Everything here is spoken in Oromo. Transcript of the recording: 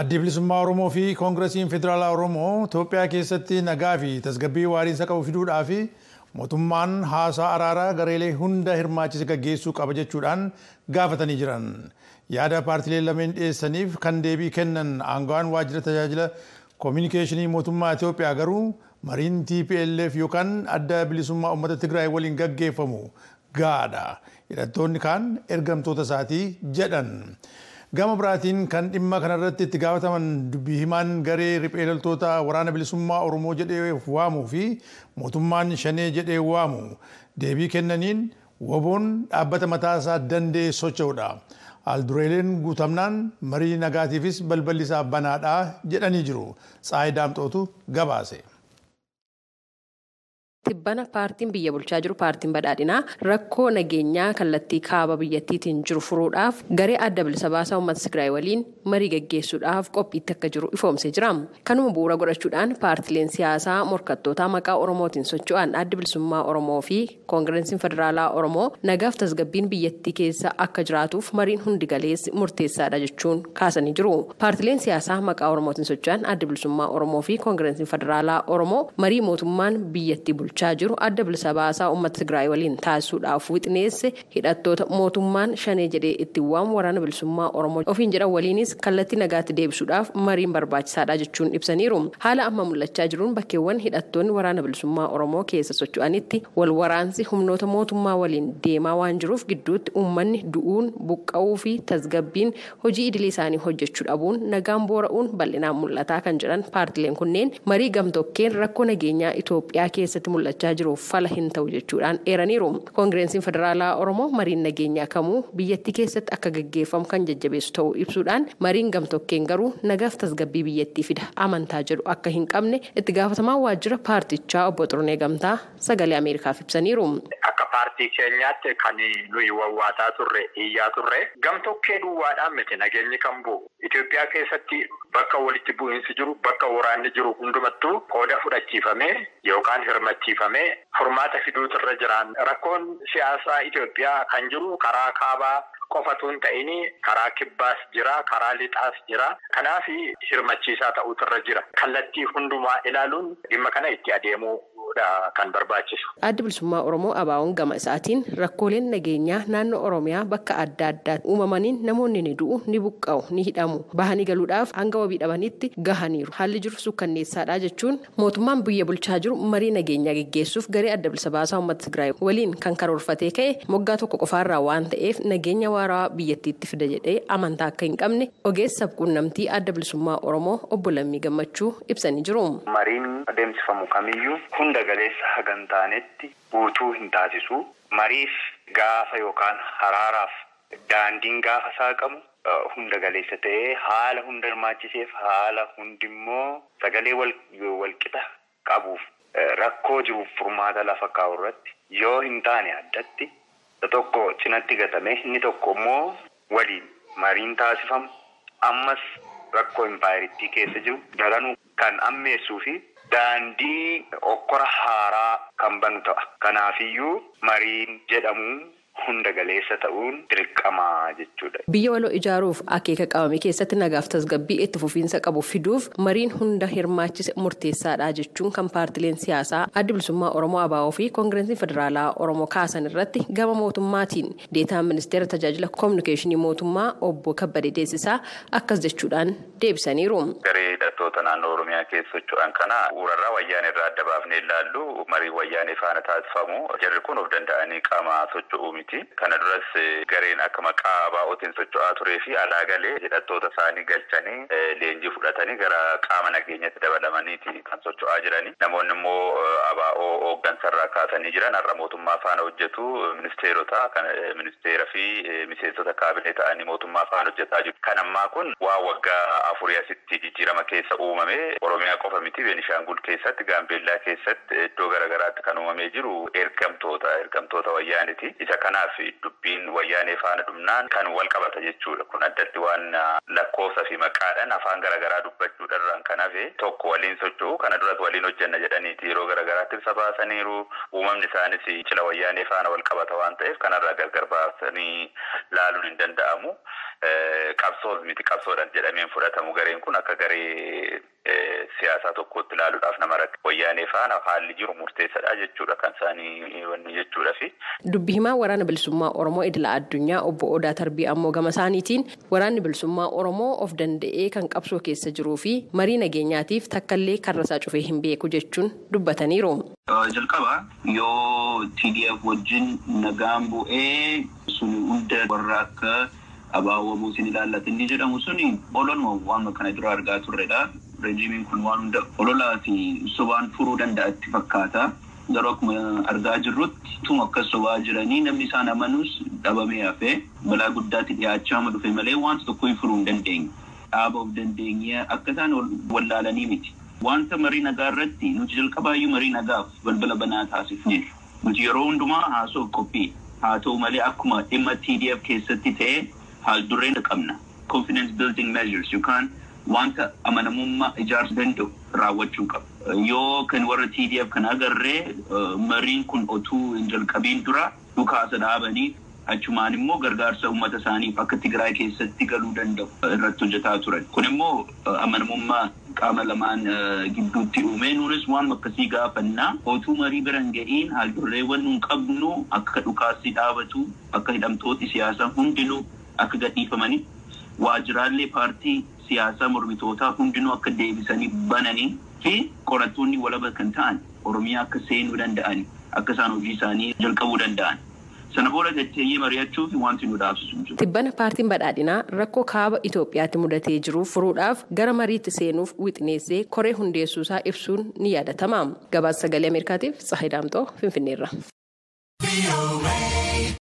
Addi bilisummaa Oromoo fi Koongiresiin Federaalaa Oromoo Itoophiyaa keessatti nagaa fi tasgabbii waariinsa qabu fiduudhaa fi mootummaan haasaa araaraa gareelee hunda hirmaachise gaggeessuu qaba jechuudhaan gaafatanii jiran. Yaada paartilee lameen dhiyeessaniif kan deebii kennan aangawaan waajjira tajaajila koominikeeshinii mootummaa Itoophiyaa garuu mariin TPLF yookaan adda bilisummaa uummata Tigraay waliin gaggeeffamu gaadha. Hidhattoonni kaan ergamtoota isaatii jedhan. Gama biraatiin kan dhimma kanarratti itti gaafataman dubbii himaan garee riphee loltoota waraana bilisummaa Oromoo jedhee waamuu fi mootummaan shanee jedhee waamu deebii kennaniin waboon dhaabbata mataasaa danda'e socho'udha. Aldureeleen guutamnaan marii nagaatiifis balballi isaa banaadhaa jedhanii jiru. Tsaayi Daamxootu gabaase. Tibbana paartiin biyya bulchaa jiru paartiin badhaadhinaa rakkoo nageenyaa kallattii kaaba biyyattiitiin jiru furuudhaaf garee adda bilisa baasaa uummata Tigraay waliin marii gaggeessuudhaaf qophiitti akka jiru ifoomsee jira. Kanuma bu'uura godhachuudhaan paartileen siyaasaa morkattootaa maqaa Oromootiin socho'an adda bilisummaa Oromoo fi Koongireesiin Federaalaa Oromoo nagaaf tasgabbiin biyyattii keessa akka jiraatuuf mariin hundi galeessi murteessaadha jechuun kaasanii jiru. Paartileen siyaasaa maqaa Oromootiin socho'an adda bilisummaa Oromoo fi Koongireesiin Federaalaa Oromoo marii mootummaan biyyattii bulchaa jiru adda bilisa baasaa uummata Tigraay waliin taasisuudhaaf wixineesse hidhattoota mootummaan shanee jedhee itti waamu waraana bilisummaa Oromoo ofiin jedhan waliinis kallattii nagaatti deebisuudhaaf mariin barbaachisaadha jechuun ibsaniiru. Haala amma mul'achaa jiruun bakkeewwan hidhattoonni waraana bilisummaa Oromoo keessa socho'anitti wal waraansi humnoota mootummaa waliin deemaa waan jiruuf gidduutti uummanni du'uun buqqa'uu fi tasgabbiin hojii idilee isaanii hojjechuu dhabuun nagaan boora'uun bal'inaan mul'ataa kan jedhan paartileen kunneen marii gamtokkeen rakkoo nageenyaa Itoophiyaa keessatti mul'achaa jiruuf fala hin ta'u jechuudhaan eeraniiru. Koongireensiin Federaalaa Oromoo mariin nageenyaa kamuu biyyattii keessatti akka gaggeeffamu kan jajjabeessu ta'uu ibsuudhaan mariin gamtokkeen garuu nagaaf tasgabbii biyyattii fida amantaa jedhu akka hin qabne itti gaafatamaa waajjira paartichaa obbo Xurunee Gamtaa sagalee Ameerikaaf ibsaniiru. Paartii keenyaatti kan nuyi wawwaataa turre iyyaa turre gamtokkee duwwaadhaan miti nageenyi kan bu'u. Itoophiyaa keessatti bakka walitti bu'iinsi jiru bakka waraanni jiru hundumattuu qooda fudhachiifamee yookaan hirmachiifamee furmaata fiduutu irra jiran rakkoon siyaasaa Itoophiyaa kan jiru karaa kaabaa qofatu hin ta'in karaa kibbaas jira karaa lixaas jira. Kanaaf hirmachiisaa ta'utu irra jira. Kallattii hundumaa ilaaluun dhimma kana itti adeemuu. Kan barbaachisu. Addi bilisummaa Oromoo ABO'n gama isaatiin rakkooleen nageenyaa naannoo Oromiyaa bakka adda addaatti uumamaniin namoonni ni du'u ni buqqa'u ni hidhamu bahanii galuudhaaf hanga wabii dhabanitti gahaniiru haalli jiru sukkanneessaadha jechuun mootummaan biyya bulchaa jiru marii nageenyaa geggeessuuf garee adda bilisa baasaa uummata Tigraay waliin kan karoorfatee ka'e moggaa tokko qofaarraa waan ta'eef nageenya waaraa biyyattiitti fida jedhee amantaa akka hin qabne ogeessa quunnamtii adda bilisummaa Oromoo obbo Lammii Gammachuu ibsanii jiru. Mariin adeemsifamu kamiyyuu hunda galeessa hagan taanetti guutuu hin taasisu mariif gaafa yookaan haraaraaf daandiin gaafa saaqamu hunda galeessa ta'ee haala hunda hirmaachiseef haala hundimmoo sagalee walqixa qabuuf rakkoo jiruuf furmaata lafa kaa'u irratti yoo hin taane addatti tokko cinatti gatame inni tokko immoo waliin mariin taasifamu. Ammas rakkoo impaayiritti keessa jiru daranuu kan ammeessuu fi daandii okkora haaraa kan banu ta'a. Kanaafiyyuu mariin jedhamu hunda galeessa ta'uun dirqamaa jechuudha. Biyya waloo ijaaruuf akeeka qabame keessatti nagaaf tasgabbii itti fufiinsa qabu fiduuf mariin hunda hirmaachise murteessaadha jechuun kan paartileen siyaasaa adda bilisummaa Oromoo ABO fi Koongireensiin Federaalaa Oromoo kaasan irratti gama mootummaatiin deetaan ministeera tajaajila koominikeeshinii mootummaa obbo Kabbadee Deessisaa akkas jechuudhaan deebisaniiru. Hidhattoota naannoo Oromiyaa keessa socho'an kana urarraa wayyaan irraa adda baafnee ilaallu marii wayyaanee faana taasifamu jarri kun of danda'anii qaama socho'uu miti. Kana duras gareen akka maqaa ABO'tiin socho'aa turee fi alaa galee hidhattoota isaanii galchanii leenjii fudhatanii gara qaama nageenyatti dabalamaniiti kan socho'aa jirani. Namoonni immoo ABO hooggansarraa kaasanii jiran har'a mootummaa faana hojjetu ministeerota ministeera fi miseensota kaabinee ta'anii mootummaa faana hojjetaa jiru. Kan ammaa kun waa waggaa afurii asitti jijjiirama keessa uumame Oromiyaa qofa miti Beenishaangul keessatti Gaambeellaa keessatti iddoo garaagaraatti kan uumamee jiru ergamtoota ergamtoota wayyaaniti. Isa kanaaf dubbiin wayyaanee faana dhumnaan kan wal qabata jechuudha. Kun addatti waan lakkoofsa fi maqaadhaan afaan garaagaraa dubbachuudhaan kan hafe tokko waliin socho'u kana duras waliin hojjenna jedhaniiti yeroo garaagaraatti ibsa baasaniiru. Uumamni isaanis cila wayyaanee faana wal qabata waan ta'eef kanarraa gargar baasanii laaluun hin danda'amu. Qabsoos miti qabsoodhaan jedhameen fudhatamu gareen kun akka garee siyaasaa tokkotti ilaaluudhaaf nama rakkate wayyaanee faana haalli jiru murteessadha jechuudha kan isaanii wanni jechuudha fi. Dubbi himaa waraana bilisummaa Oromoo idila addunyaa obbo Odaa Tarbii ammoo gama isaaniitiin waraanni bilisummaa Oromoo of danda'ee kan qabsoo keessa jiruu fi marii nageenyaatiif takkaallee karrasaa cufee hin beeku jechuun dubbataniiru. Jalqaba yoo TDF wajjin nagaan bu'ee sun hunda warra akka abaawwamuu isin ilaallatu inni jedhamu suni ololuma waan kana dura argaa turredha. Rejiimiin kun waan hunda ololaa fi sobaan furuu danda'atti fakkaata. Garuu akkuma argaa jirrutti tuma akka sobaa jiranii namni isaan amanus dhabamee hafee balaa guddaatti dhiyaachaa dhufe malee wanta tokko hin furuu hin dandeenye. Dhaaba of dandeenye akka isaan wallaalanii miti. Wanta marii nagaa irratti nuti jalqabaayyuu marii nagaaf balbala banaa taasifne. Nuti yeroo hundumaa haasoo qophii. Haa ta'u malee akkuma dhimma TDF keessatti ta'e haal dureen qabna. Confidence building measures yookaan wanta amanamummaa ijaarsuu danda'u raawwachuu qaba. Yoo kan warra TDF kan agarree mariin kun otuu hin jalqabiin dura dhukaasa dhaabanii achumaan immoo gargaarsa uummata isaaniif akka Tigraay keessatti galuu danda'u irratti hojjetaa turan. Kun immoo amanamummaa qaama lamaan gidduutti uume nuunis waan akkasii gaafannaa otuu marii bira hin ga'iin haaldurreewwan nuun qabnu akka dhukaasni dhaabatu akka hidhamtooti siyaasaa hundinuu akka gadhiifamanii waajjiraalee paartii siyaasaa mormitootaa hundinuu akka deebisanii bananii fi qorattoonni walaba kan ta'an oromiyaa akka seenuu danda'an akka isaan hojii isaanii jalqabuu danda'an. Sana booda gacheeyyee mari'achuu fi wanti nu dhaabsisu jiru. Tibbana paartiin badhaadhinaa rakkoo kaaba Itoophiyaatti mudatee jiru furuudhaaf gara mariitti seenuuf wixineessee koree hundeessuusaa ibsuun ni yaadatama. Gabaasa sagalee Ameerikaatiif Tsahayi Daamxoo Finfinneerra.